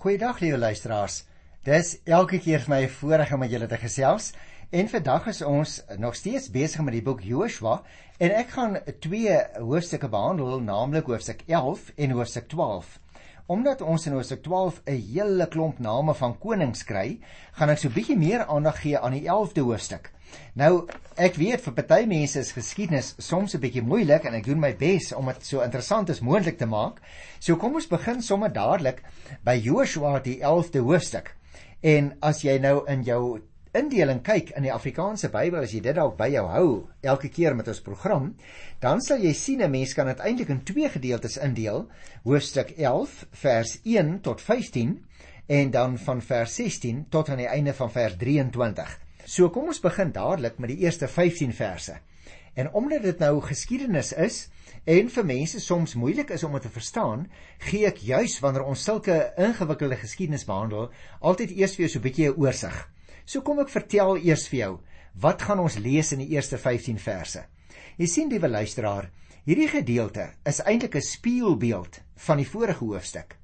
Goeiedag liewe luisteraars. Dis elke keer vir my 'n voorreg om met julle te gesels. En vandag is ons nog steeds besig met die boek Joshua en ek gaan twee hoofstukke behandel, naamlik hoofstuk 11 en hoofstuk 12. Omdat ons in hoofstuk 12 'n hele klomp name van konings kry, gaan ek so bietjie meer aandag gee aan die 11de hoofstuk. Nou, ek weet vir party mense is geskiedenis soms 'n bietjie moeilik en ek doen my bes om dit so interessant as moontlik te maak. So kom ons begin sommer dadelik by Joshua die 11de hoofstuk. En as jy nou in jou indeling kyk in die Afrikaanse Bybel, as jy dit dalk by jou hou elke keer met ons program, dan sal jy sien 'n mens kan dit eintlik in twee gedeeltes indeel, hoofstuk 11 vers 1 tot 15 en dan van vers 16 tot aan die einde van vers 23. So kom ons begin dadelik met die eerste 15 verse. En omdat dit nou geskiedenis is en vir mense soms moeilik is om dit te verstaan, gee ek juis wanneer ons sulke ingewikkelde geskiedenis behandel, altyd eers vir jou so 'n bietjie 'n oorsig. So kom ek vertel eers vir jou, wat gaan ons lees in die eerste 15 verse? Jy sien liewe luisteraar, hierdie gedeelte is eintlik 'n spieelbeeld van die vorige hoofstuk.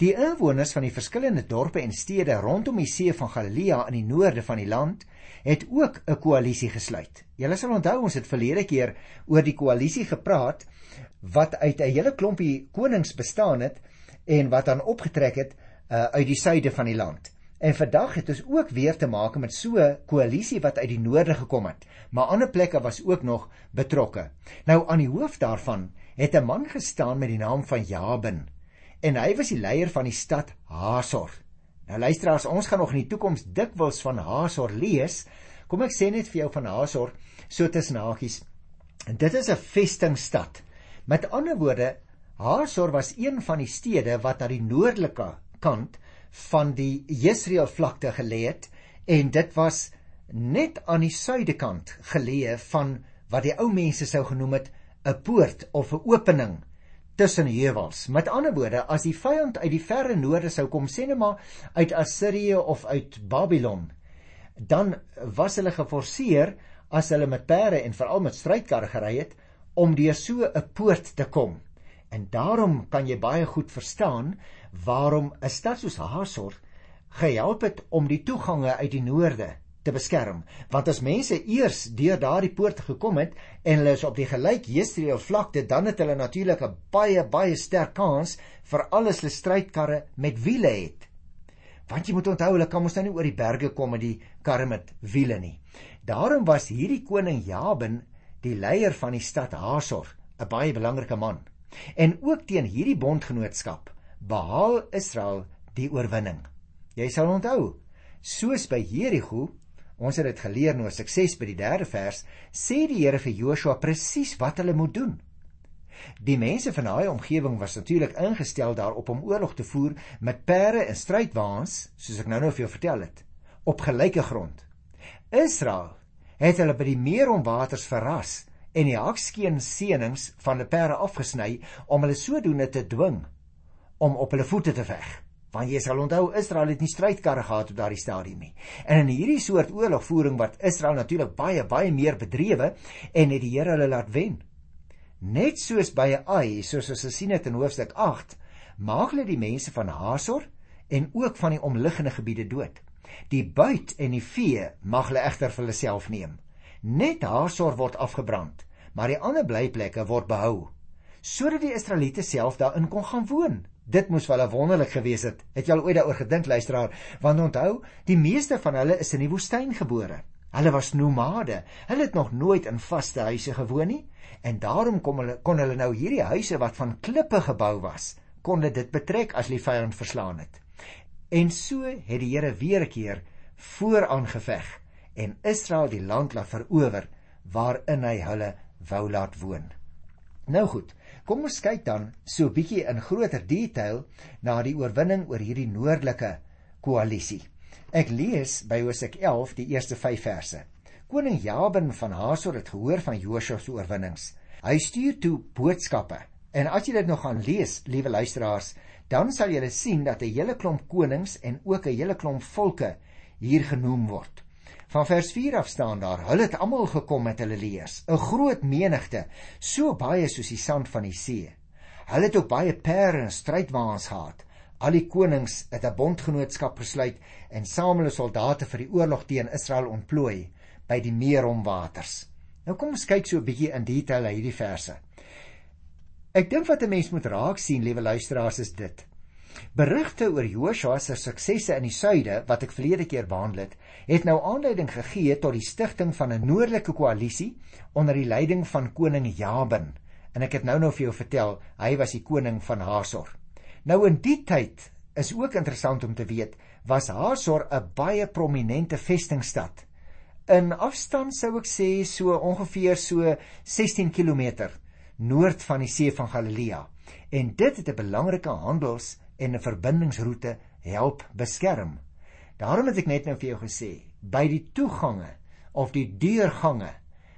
Die inwoners van die verskillende dorpe en stede rondom die see van Galilea in die noorde van die land het ook 'n koalisie gesluit. Julle sal onthou ons het verlede keer oor die koalisie gepraat wat uit 'n hele klompie konings bestaan het en wat dan opgetrek het uh, uit die suide van die land. En vandag het ons ook weer te maak met so 'n koalisie wat uit die noorde gekom het, maar ander plekke was ook nog betrokke. Nou aan die hoof daarvan het 'n man gestaan met die naam van Jabin en hy was die leier van die stad Hasor. Nou luisteraars, ons gaan nog in die toekoms dikwels van Hasor lees. Kom ek sê net vir jou van Hasor so tussen hakies. En dit is 'n vestingstad. Met ander woorde, Hasor was een van die stede wat aan die noordelike kant van die Jesreel vlakte gelê het en dit was net aan die suidekant geleë van wat die ou mense sou genoem het 'n poort of 'n opening tussen heuwels. Met ander woorde, as die vyand uit die verre noorde sou kom, sê net maar uit Assirië of uit Babylon, dan was hulle geforseer as hulle met perde en veral met strydkarre gery het om deur so 'n poort te kom. En daarom kan jy baie goed verstaan waarom 'n stad soos Hasor gehelp het om die toegange uit die noorde te beskerm. Want as mense eers deur daardie poort gekom het en hulle is op die gelyk Jesreel vlakte dan het hulle natuurlik 'n baie baie sterk kans vir alles hulle strydkarre met wiele het. Want jy moet onthou hulle kan mos nou nie oor die berge kom met die karre met wiele nie. Daarom was hierdie koning Jabin die leier van die stad Hasor 'n baie belangrike man en ook teen hierdie bondgenootskap behaal Israel die oorwinning jy sal onthou soos by Jerigo Ons het dit geleer nou sukses by die 3de vers, sê die Here vir Joshua presies wat hulle moet doen. Die mense van daai omgewing was natuurlik ingestel daarop om oorlog te voer met perde en strydwaans, soos ek nou-nou vir jou vertel het, op gelyke grond. Israel het hulle by die meeromwaters verras en die hakskeen seënings van die perde afgesny om hulle sodoende te dwing om op hulle voete te veg want jy sal onthou Israel het nie strydkarre gehad op daardie stadium nie. En in hierdie soort oorlogvoering wat Israel natuurlik baie baie meer bedrywe en het die Here hulle laat wen. Net soos by Ai, soos ons gesien het in hoofstuk 8, maak hulle die mense van Hasor en ook van die omliggende gebiede dood. Die buit en die vee mag hulle egter vir hulle self neem. Net Hasor word afgebrand, maar die ander blyplekke word behou sodat die Israeliete self daarin kon gaan woon. Dit moes wel wonderlik gewees het. Het jy al ooit daaroor gedink, luisteraar? Want onthou, die meeste van hulle is in die woestyn gebore. Hulle was nomade. Hulle het nog nooit in vaste huise gewoon nie en daarom kom hulle kon hulle nou hierdie huise wat van klippe gebou was, kon hulle dit betrek as die vyand verslaan het. En so het die Here weer 'n keer vooraan geveg en Israel die land laat verower waarin hy hulle wou laat woon. Nou goed, kom ons kyk dan so 'n bietjie in groter detail na die oorwinning oor hierdie noordelike koalisie. Ek lees by Hosea 11 die eerste 5 verse. Koning Jabin van Hasor het gehoor van Josua se oorwinnings. Hy stuur toe boodskappe. En as jy dit nog gaan lees, liewe luisteraars, dan sal jy sien dat 'n hele klomp konings en ook 'n hele klomp volke hier genoem word. Van vers 4 af staan daar: Hulle het almal gekom met hulle leers, 'n groot menigte, so baie soos die sand van die see. Hulle het ook baie perde en strydwaans gehad. Al die konings het 'n bondgenootskap gesluit en saam hulle soldate vir die oorlog teen Israel ontplooi by die Meeromwaters. Nou kom ons kyk so 'n bietjie in detail hierdie verse. Ek dink wat 'n mens moet raak sien, liewe luisteraars, is dit. Berigte oor Joshua se suksesse in die suide wat ek verlede keer behandel het, het nou aanleiding gegee tot die stigting van 'n noordelike koalisie onder die leiding van koning Jabin. En ek het nou nou vir jou vertel, hy was die koning van Hasor. Nou in die tyd is ook interessant om te weet, was Hasor 'n baie prominente vestingstad. In afstand sou ek sê so ongeveer so 16 km noord van die see van Galilea. En dit het 'n belangrike handels en 'n verbindingsroete help beskerm. Daarom het ek net nou vir jou gesê, by die toegange of die deurgange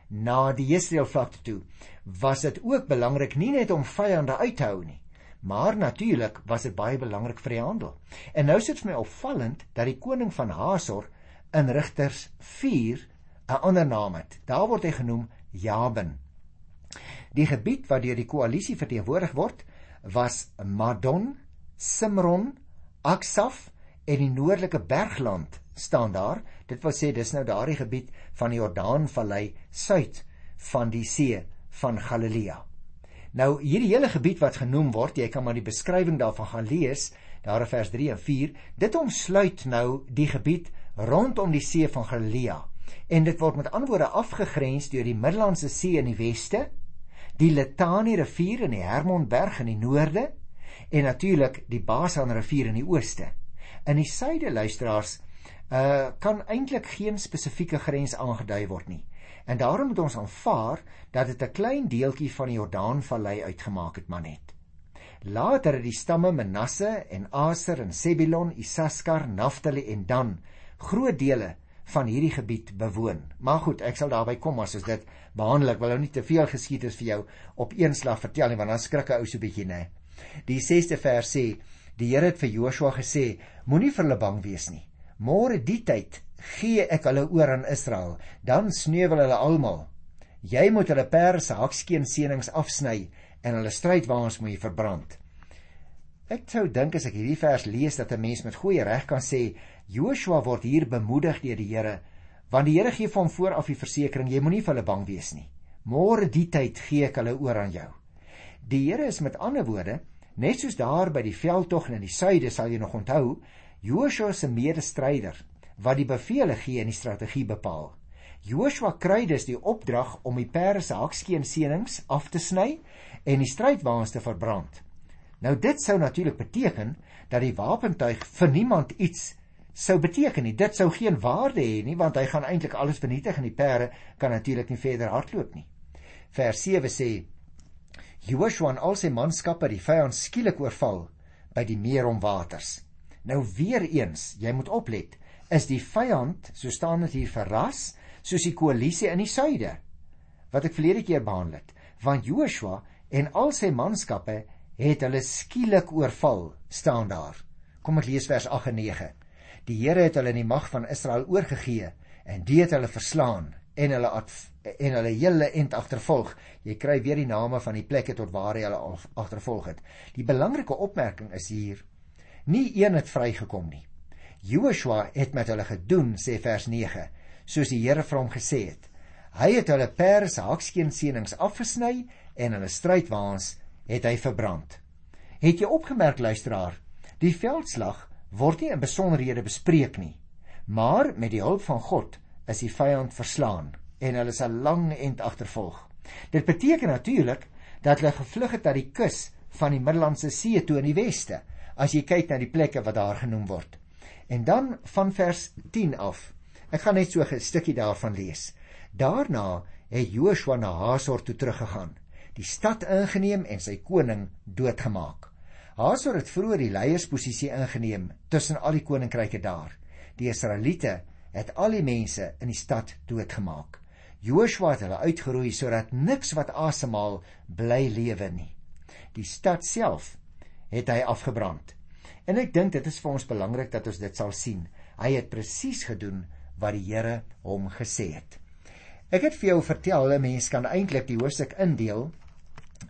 na die Jesreelvlakte toe, was dit ook belangrik nie net om vyande uit te hou nie, maar natuurlik was dit baie belangrik vir die handel. En nou sit vir my opvallend dat die koning van Hasor in Rigters 4 'n ander naam het. Daar word hy genoem Jabin. Die gebied wat deur die koalisie verteenwoordig word, was Madon, Simron, Aksaf en die noordelike bergland staan daar. Dit wil sê dis nou daardie gebied van die Jordaanvallei suid van die see van Galilea. Nou hierdie hele gebied wat genoem word, jy kan maar die beskrywing daarvan gaan lees, daar in vers 3 en 4. Dit omsluit nou die gebied rondom die see van Galilea en dit word met ander woorde afgegrens deur die Middellandse See in die weste, die Litani rivier in die Hermonberg in die noorde en natuurlik die Basan rivier in die ooste. In die suide luisteraars uh kan eintlik geen spesifieke grens aangedui word nie. En daarom moet ons aanvaar dat dit 'n klein deeltjie van die Jordaanvallei uitgemaak het maar net. Later het die stamme Manasse en Aser en Zebulon, Isaskar, Naphtali en Dan groot dele van hierdie gebied bewoon. Maar goed, ek sal daarby kom as ons dit behandel. Ek wil nou nie te veel geskiedenis vir jou op een slag vertel nie, want dan skrik 'n ou so bietjie, né? Die 6de vers sê: Die Here het vir Joshua gesê: Moenie vir hulle bang wees nie. Môre die tyd gee ek hulle oor aan Israel, dan sneuwel hulle almal. Jy moet hulle pers hakskeen seënings afsny en hulle strydwaans moet jy verbrand. Ek sou dink as ek hierdie vers lees dat 'n mens met goeie reg kan sê Joshua word hier bemoedig deur die Here, want die Here gee hom vooraf die versekering jy moenie vir hulle bang wees nie. Môre die tyd gee ek hulle oor aan jou. Die Here is met ander woorde, net soos daar by die veldtog in die suide sal jy nog onthou, Joshua se medestryder wat die bevele gee en die strategie bepaal. Joshua kry dus die opdrag om die perse hakskeen seënings af te sny en die strydwaans te verbrand. Nou dit sou natuurlik beteken dat die wapentuig vir niemand iets sou beteken nie. Dit sou geen waarde hê nie want hy gaan eintlik alles vernietig en die perde kan natuurlik nie verder hardloop nie. Vers 7 sê Joshua en al sy manskappe die vyand skielik oorval by die meer om waters. Nou weer eens, jy moet oplet, is die vyand, so staan dit hier verras, soos die koalisie in die suide wat ek verlede keer behandel het, want Joshua en al sy manskappe het hulle skielik oorval, staan daar. Kom ek lees vers 8 en 9. Die Here het hulle in die mag van Israel oorgegee en dit het hulle verslaan en hulle en hulle hele end agtervolg. Jy kry weer die name van die plekke tot waar hy hulle agtervolg het. Die belangrike opmerking is hier: nie een het vrygekom nie. Joshua het met hulle gedoen, sê vers 9, soos die Here vir hom gesê het. Hy het hulle pers hakskeen seënings afgesny en hulle strydwaans het hy verbrand. Het jy opgemerk luisteraar, die veldslag word nie in besonderhede bespreek nie. Maar met die hulp van God is die vyand verslaan en hulle sal lang end agtervolg. Dit beteken natuurlik dat hulle gevlug het na die kus van die Middellandse See toe in die weste, as jy kyk na die plekke wat daar genoem word. En dan van vers 10 af. Ek gaan net so 'n stukkie daarvan lees. Daarna het Joshua na Hazor toe teruggegaan, die stad ingeneem en sy koning doodgemaak. Hasor het vroeër die leiersposisie ingeneem tussen al die koninkryke daar. Die Israeliete het al die mense in die stad doodgemaak. Joshua het hulle uitgeroei sodat niks wat asemhaal bly lewe nie. Die stad self het hy afgebrand. En ek dink dit is vir ons belangrik dat ons dit sal sien. Hy het presies gedoen wat die Here hom gesê het. Ek het vir jou vertel 'n mens kan eintlik die hoofstuk indeel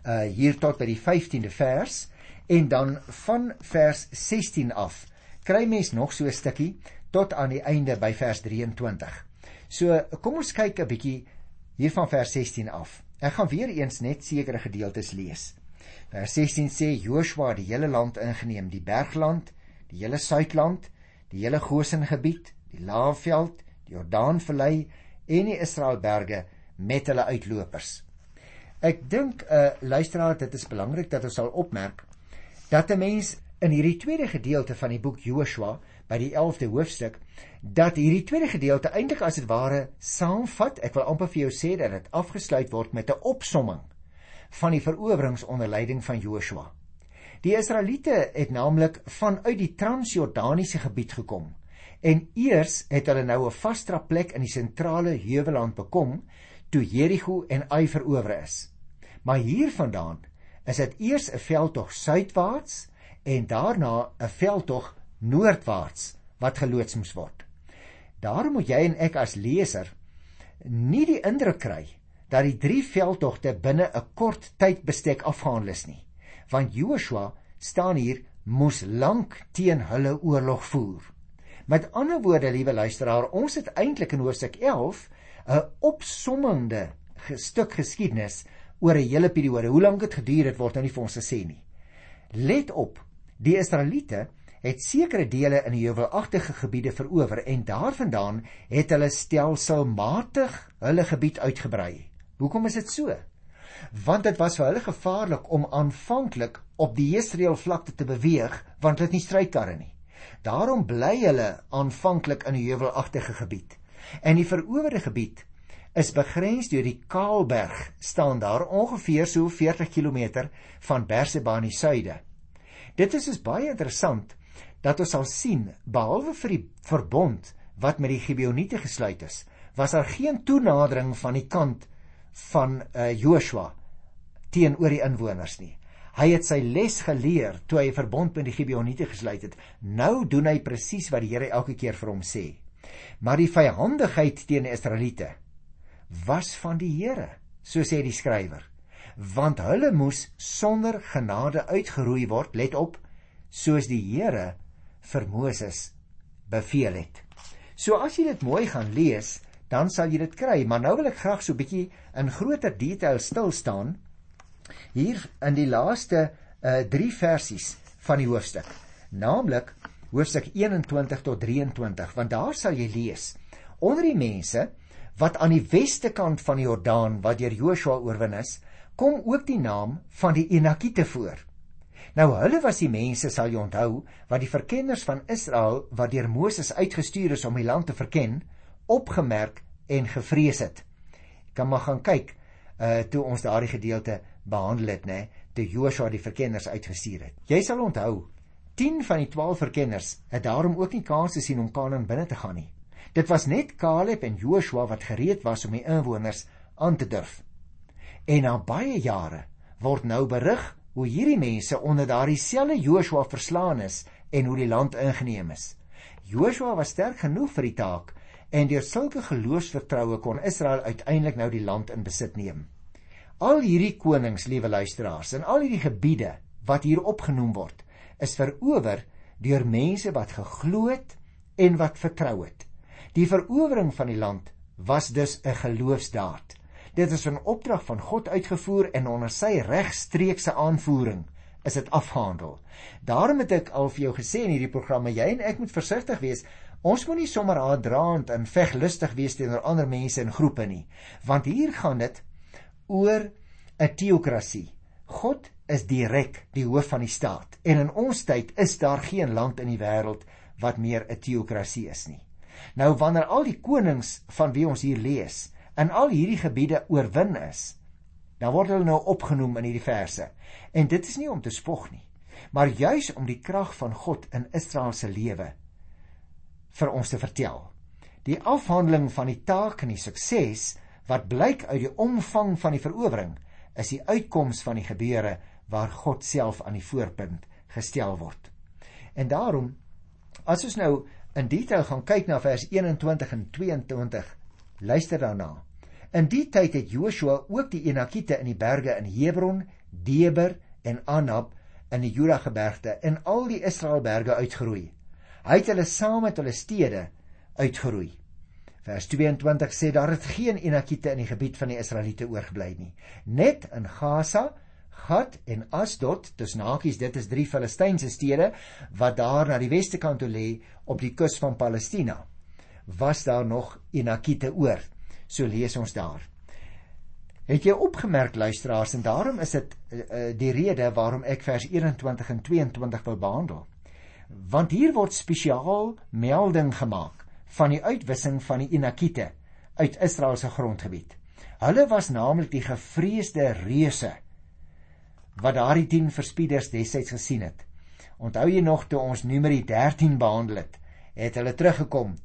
uh hier tot by die 15de vers En dan van vers 16 af kry mens nog so 'n stukkie tot aan die einde by vers 23. So kom ons kyk 'n bietjie hier van vers 16 af. Ek gaan weer eens net sekere gedeeltes lees. Vers 16 sê Joshua het die hele land ingeneem, die bergland, die hele suidland, die hele Gosen gebied, die Laagveld, die Jordaanvallei en die Israelberge met hulle uitlopers. Ek dink 'n uh, luisteraar dit is belangrik dat ons sal opmerk dat 'n mens in hierdie tweede gedeelte van die boek Joshua by die 11de hoofstuk dat hierdie tweede gedeelte eintlik as dit ware saamvat. Ek wil amper vir jou sê dat dit afgesluit word met 'n opsomming van die verowerings onder leiding van Joshua. Die Israeliete het naamlik vanuit die Transjordaniese gebied gekom en eers het hulle nou 'n vaste plek in die sentrale heuweland bekom toe Jerigo en Ai verower is. Maar hiervandaan is dit eers 'n veldtog suidwaarts en daarna 'n veldtog noordwaarts wat geloods moes word. Daarom moet jy en ek as leser nie die indruk kry dat die drie veldtogte binne 'n kort tydbestek afgehandel is nie, want Joshua staan hier moes lank teen hulle oorlog voer. Met ander woorde, liewe luisteraar, ons het eintlik in hoofstuk 11 'n opsommende stuk geskiedenis oor 'n hele periode. Hoe lank dit geduur het word nou nie vir ons gesê nie. Let op, die Israeliete het sekere dele in die heuwelagtige gebiede verower en daarvandaan het hulle stelselmatig hulle gebied uitgebrei. Hoekom is dit so? Want dit was vir hulle gevaarlik om aanvanklik op die Jesreel vlakte te beweeg want hulle het nie strydkarre nie. Daarom bly hulle aanvanklik in die heuwelagtige gebied. En die verowerde gebied is begrens deur die Kaalberg staan daar ongeveer so 40 km van Berseba in die suide. Dit is dus baie interessant dat ons sal sien behalwe vir die verbond wat met die Gibeoniete gesluit is, was daar geen toenadering van die kant van uh, Joshua teenoor die inwoners nie. Hy het sy les geleer toe hy 'n verbond met die Gibeoniete gesluit het. Nou doen hy presies wat die Here elke keer vir hom sê. Maar die vyandigheid teen die Israeliete was van die Here, so sê die skrywer, want hulle moes sonder genade uitgeroei word, let op, soos die Here vir Moses beveel het. So as jy dit mooi gaan lees, dan sal jy dit kry, maar nou wil ek graag so 'n bietjie in groter detail stil staan hier in die laaste uh 3 versies van die hoofstuk, naamlik hoofstuk 21 tot 23, want daar sal jy lees onder die mense wat aan die weste kant van die Jordaan wat deur Joshua oorwin is, kom ook die naam van die Enakiete voor. Nou hulle was die mense sal jy onthou wat die verkenners van Israel wat deur Moses uitgestuur is om die land te verken, opgemerk en gevrees het. Jy kan maar gaan kyk uh toe ons daardie gedeelte behandel het, nê, toe Joshua die verkenners uitgestuur het. Jy sal onthou 10 van die 12 verkenners het daarom ook nie kans gesien om Kanaan binne te gaan nie. Dit was net Caleb en Joshua wat gereed was om die inwoners aan te durf. En na baie jare word nou berig hoe hierdie mense onder daardie selfde Joshua verslaan is en hoe die land ingeneem is. Joshua was sterk genoeg vir die taak en deur sulke geloofsvertroue kon Israel uiteindelik nou die land in besit neem. Al hierdie konings, liewe luisteraars, en al hierdie gebiede wat hier opgenoem word, is verower deur mense wat geglo het en wat vertrou het. Die verowering van die land was dus 'n geloofsdaad. Dit is 'n opdrag van God uitgevoer en onder sy regstreekse aanvoering is dit afgehandel. Daarom het ek al vir jou gesê in hierdie programme jy en ek moet versigtig wees. Ons moenie sommer haatdraand en veglustig wees teenoor ander mense en groepe nie, want hier gaan dit oor 'n teokrasie. God is direk die hoof van die staat en in ons tyd is daar geen land in die wêreld wat meer 'n teokrasie is nie. Nou wanneer al die konings van wie ons hier lees in al hierdie gebiede oorwin is, dan word hulle nou opgenoem in hierdie verse. En dit is nie om te spog nie, maar juis om die krag van God in Israel se lewe vir ons te vertel. Die afhandeling van die taak en die sukses wat blyk uit die omvang van die verowering is die uitkoms van die gebeure waar God self aan die voorpunt gestel word. En daarom as ons nou in detail gaan kyk na vers 21 en 22, luister daarna. In die tyd het Joshua ook die Enakiete in die berge in Hebron, Deber en Anab in die Juda gebergte en al die Israelberge uitgeroei. Hy het hulle saam met hulle stede uitgeroei. Vers 22 sê daar het geen Enakiete in die gebied van die Israeliete oorgebly nie. Net in Gaza, Gat en Asdod, tussen hakies, dit is drie Filistynse stede wat daar na die weste kant toe lê op die kus van Palestina. Was daar nog Enakiete oor? So lees ons daar. Het jy opgemerk luisteraars en daarom is dit uh, die rede waarom ek vers 21 en 22 wil behandel. Want hier word spesiaal melding gemaak van die uitwissing van die Enakiete uit Israel se grondgebied. Hulle was naamlik die gevreesde reuse wat daardie 10 verspieders destyds gesien het. Onthou jy nog toe ons Numeri 13 behandel het, het hulle teruggekom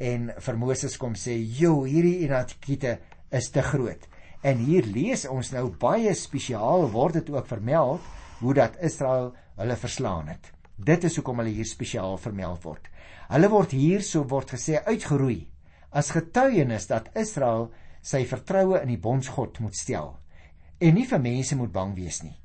en vir Moses kom sê, "Jo, hierdie Enakiete is te groot." En hier lees ons nou baie spesiaal word dit ook vermeld hoe dat Israel hulle verslaan het. Dit is hoekom hulle hier spesiaal vermeld word. Hulle word hier so word gesê uitgeroei as getuienis dat Israel sy vertroue in die bondsgod moet stel en nie vir mense moet bang wees nie.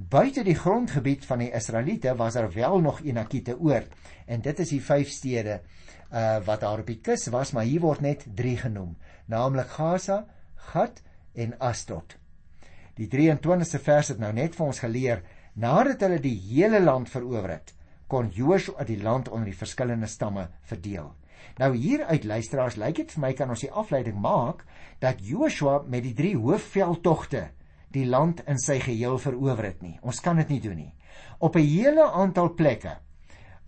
Buite die grondgebied van die Israeliete was daar wel nog Enakiete oor en dit is die vyf stede uh wat daar op die kus was, maar hier word net 3 genoem, naamlik Gaza, Gat en Asdod. Die 23ste vers het nou net vir ons geleer, nadat hulle die hele land verower het, kon Joshua die land onder die verskillende stamme verdeel. Nou hier uit luisteraars lyk dit vir my kan ons die afleiding maak dat Joshua met die drie hoofveldtogte die land in sy geheel verower het nie. Ons kan dit nie doen nie. Op 'n hele aantal plekke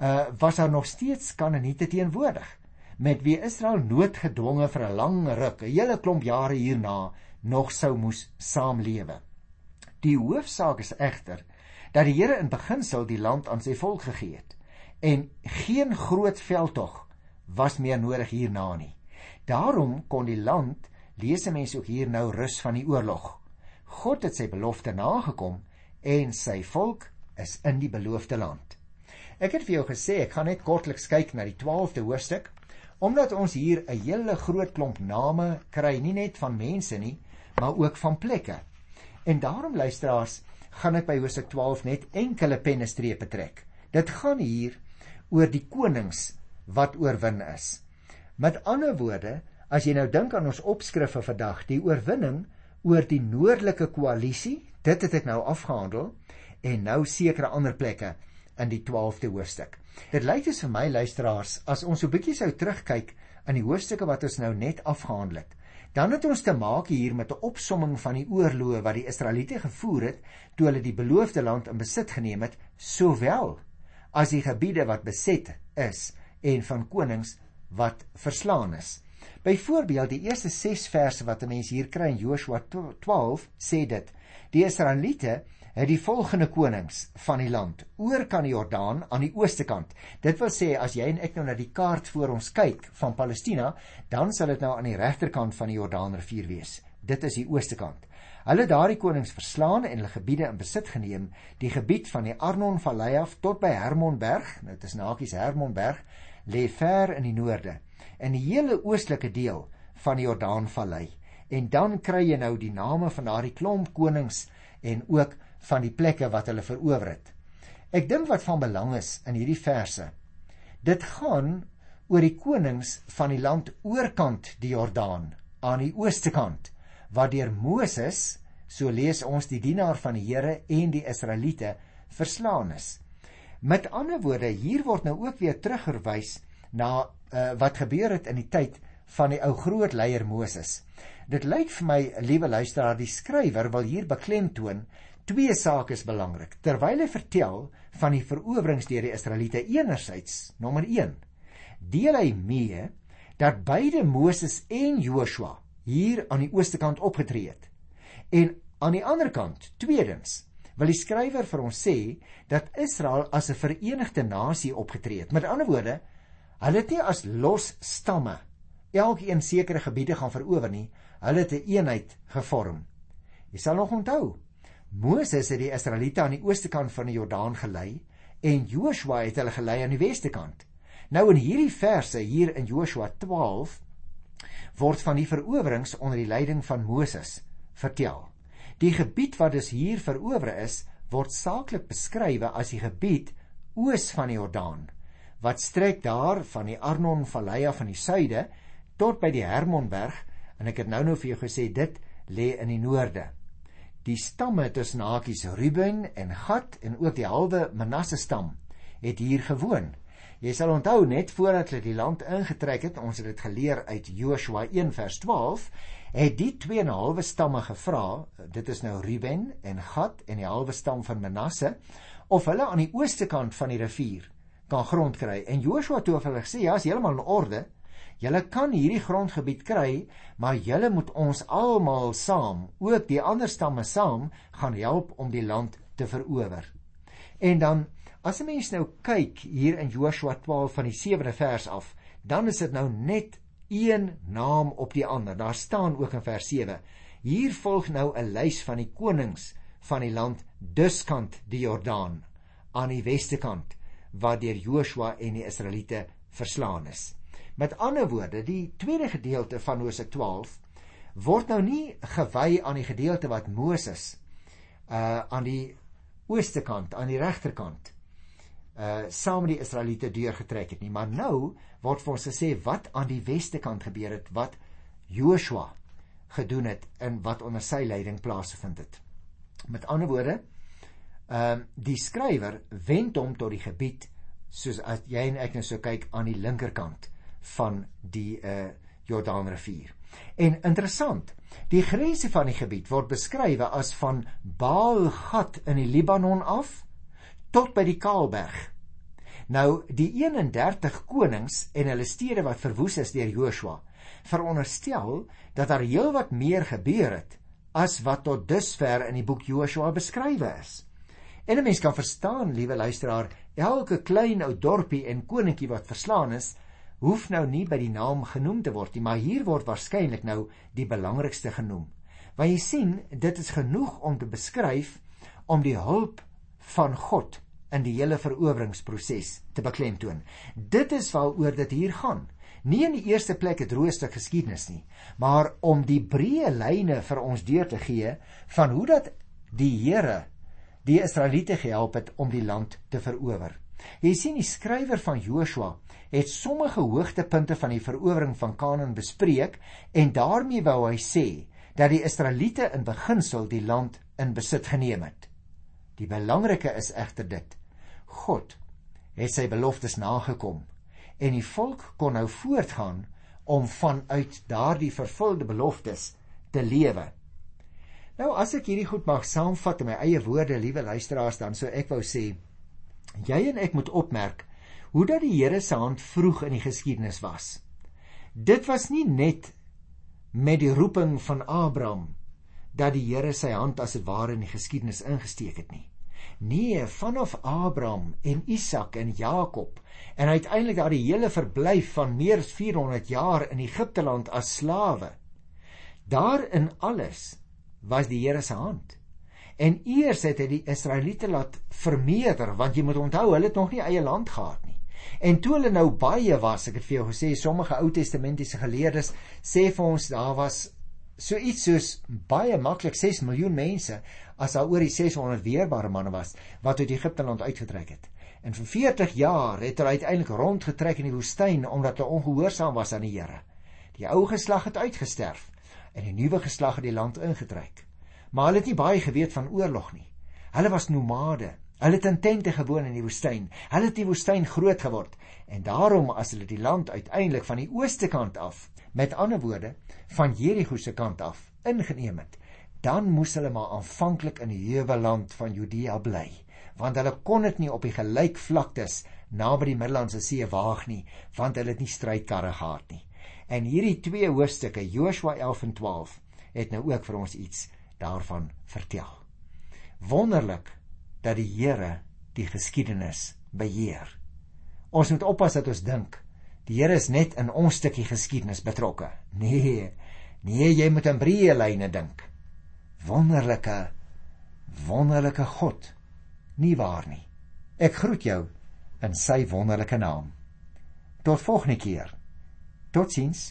uh was daar nog steeds Kanaaniete teenwoordig met wie Israel noodgedwonge vir 'n lang ruk, 'n hele klomp jare hierna nog sou moes saamlewe. Die hoofsaak is egter dat die Here in beginsel die land aan sy volk gegee het en geen groot veldtog was meer nodig hierna nie. Daarom kon die land lees mense ook hier nou rus van die oorlog. God het sy belofte nagekom en sy volk is in die beloofde land. Ek het vir jou gesê ek gaan net kortliks kyk na die 12de hoofstuk omdat ons hier 'n hele groot klomp name kry, nie net van mense nie, maar ook van plekke. En daarom luisteraars, gaan ek by Hosea 12 net enkele pennestrepe trek. Dit gaan hier oor die konings wat oorwin is. Met ander woorde, as jy nou dink aan ons opskrifte vandag, die oorwinning oor die noordelike koalisie, dit het ek nou afgehandel en nou sekere ander plekke in die 12de hoofstuk. Dit lyk dus vir my luisteraars, as ons so bietjie sou terugkyk aan die hoofstukke wat ons nou net afgehandel het, Dan het ons te maak hier met 'n opsomming van die oorloë wat die Israeliete gevoer het toe hulle die beloofde land in besit geneem het, sowel as die gebiede wat beset is en van konings wat verslaan is. Byvoorbeeld die eerste 6 verse wat 'n mens hier kry in Joshua 12 sê dit: Die Israeliete het die volgende konings van die land oor kan die Jordaan aan die ooste kant. Dit wil sê as jy en ek nou na die kaart voor ons kyk van Palestina, dan sal dit nou aan die regterkant van die Jordaanrivier wees. Dit is die ooste kant. Hulle daardie konings verslaan en hulle gebiede in besit geneem, die gebied van die Arnon-vallei af tot by Hermonberg, dit is nakies Hermonberg, lê ver in die noorde en die hele oostelike deel van die Jordaanvallei. En dan kry jy nou die name van daardie klomp konings en ook van die plekke wat hulle verower het. Ek dink wat van belang is in hierdie verse. Dit gaan oor die konings van die land oorkant die Jordaan aan die ooste kant waar deur Moses, so lees ons die dienaar van die Here en die Israeliete verslaan is. Met ander woorde, hier word nou ook weer terugverwys na uh, wat gebeur het in die tyd van die ou groot leier Moses. Dit lyk vir my, liewe luisteraar, die skrywer wil hier beklemtoon Twee sake is belangrik. Terwyl hy vertel van die verowerings deur die Israeliete enerzijds, nommer 1, deel hy mee dat beide Moses en Joshua hier aan die ooste kant opgetree het. En aan die ander kant, tweedens, wil die skrywer vir ons sê dat Israel as 'n verenigde nasie opgetree het. Met ander woorde, hulle het nie as los stamme elkeen sekere gebiede gaan verower nie, hulle het 'n een eenheid gevorm. Jy sal nog onthou, Moses het die Israeliete aan die ooste kant van die Jordaan gelei en Joshua het hulle gelei aan die weste kant. Nou in hierdie verse hier in Joshua 12 word van die verowerings onder die leiding van Moses vertel. Die gebied wat dus hier verower is, word saaklik beskryf as die gebied oos van die Jordaan wat strek daar van die Arnon Vallei af van die suide tot by die Hermonberg en ek het nou nou vir jou gesê dit lê in die noorde. Die stamme tussen hakies Ruben en Gad en ook die halwe Manasse stam het hier gewoon. Jy sal onthou net voordat hulle die land ingetrek het, ons het dit geleer uit Joshua 1 vers 12, het die 2 en 'n halwe stamme gevra, dit is nou Ruben en Gad en die halwe stam van Manasse, of hulle aan die ooste kant van die rivier kan grond kry. En Joshua toe het hulle gesê, ja, is heeltemal in orde. Julle kan hierdie grondgebied kry, maar julle moet ons almal saam, ook die ander stamme saam, gaan help om die land te verower. En dan As 'n mens nou kyk hier in Joshua 12 van die 7de vers af, dan is dit nou net een naam op die ander. Daar staan ook in vers 7. Hier volg nou 'n lys van die konings van die land duskant die Jordaan aan die weste kant waar deur Joshua en die Israeliete verslaan is. Met ander woorde, die tweede gedeelte van Hosea 12 word nou nie gewy aan die gedeelte wat Moses uh aan die ooste kant, aan die regterkant uh saam met die Israeliete deurgetrek het nie, maar nou word vir ons gesê wat aan die weste kant gebeur het, wat Joshua gedoen het en wat onder sy leiding plaasgevind het. Met ander woorde, ehm uh, die skrywer wend hom tot die gebied soos as jy en ek nou so kyk aan die linkerkant van die uh Jordaanrivier. En interessant, die grense van die gebied word beskryf as van Baal-Gad in die Libanon af tot by die Kaalberg. Nou die 31 konings en hulle stede wat verwoes is deur Joshua, veronderstel dat daar heelwat meer gebeur het as wat tot dusver in die boek Joshua beskryf is. En 'n mens kan verstaan, liewe luisteraar, elke klein ou dorpie en koninkkie wat verslaan is, hoef nou nie by die naam genoem te word nie, maar hier word waarskynlik nou die belangrikste genoem. Want jy sien, dit is genoeg om te beskryf om die hulp van God in die hele veroweringsproses te beklemtoon. Dit is waaroor dit hier gaan. Nie in die eerste plek droë stuk geskiedenis nie, maar om die breë lyne vir ons deur te gee van hoe dat die Here die Israeliete gehelp het om die land te verower. Jy sien die skrywer van Joshua het sommige hoogtepunte van die verowering van Kanaan bespreek en daarmee wou hy sê dat die Israeliete in beginsel die land in besit geneem het. Die belangrike is egter dit: God het sy beloftes nagekom en die volk kon nou voortgaan om vanuit daardie vervulde beloftes te lewe. Nou as ek hierdie goed mag saamvat in my eie woorde, liewe luisteraars, dan sou ek wou sê jy en ek moet opmerk hoe dat die Here se hand vroeg in die geskiedenis was. Dit was nie net met die roeping van Abraham dat die Here sy hand as dit ware in die geskiedenis ingesteek het nie. Nee, vanaf Abraham en Isak en Jakob en uiteindelik daar die hele verblyf van meer as 400 jaar in Egipte land as slawe. Daarin alles was die Here se hand. En eers het hy die Israeliete laat vermeerder want jy moet onthou hulle het nog nie eie land gehad nie. En toe hulle nou baie was, ek het vir jou gesê sommige Ou Testamentiese geleerdes sê vir ons daar was so iets soos baie maklik 6 miljoen mense as daar oor die 600 weerbare manne was wat uit Egipte land uitgetrek het. En vir 40 jaar het hulle uiteindelik rondgetrek in die woestyn omdat hulle ongehoorsaam was aan die Here. Die ou geslag het uitgesterf en die nuwe geslag het die land ingetrek. Maar hulle het nie baie geweet van oorlog nie. Hulle was nomade. Hulle het in tente gewoon in die woestyn. Hulle het die woestyn groot geword en daarom as hulle die land uiteindelik van die ooste kant af met ander woorde van Jerigo se kant af ingeneem het, dan moes hulle maar aanvanklik in die heuwelland van Judea bly, want hulle kon dit nie op die gelykvlaktes naby die Middellandse See waag nie, want hulle het nie strydkarre gehad nie. En hierdie twee hoofstukke, Joshua 11 en 12, het nou ook vir ons iets daarvan vertel. Wonderlik dat die Here die geskiedenis beheer. Ons moet oppas dat ons dink Die Here is net in ons stukkie geskiedenis betrokke. Nee. Nee, jy moet in breë lyne dink. Wonderlike wonderlike God. Nie waar nie. Ek groet jou in sy wonderlike naam. Tot volgende keer. Totsiens.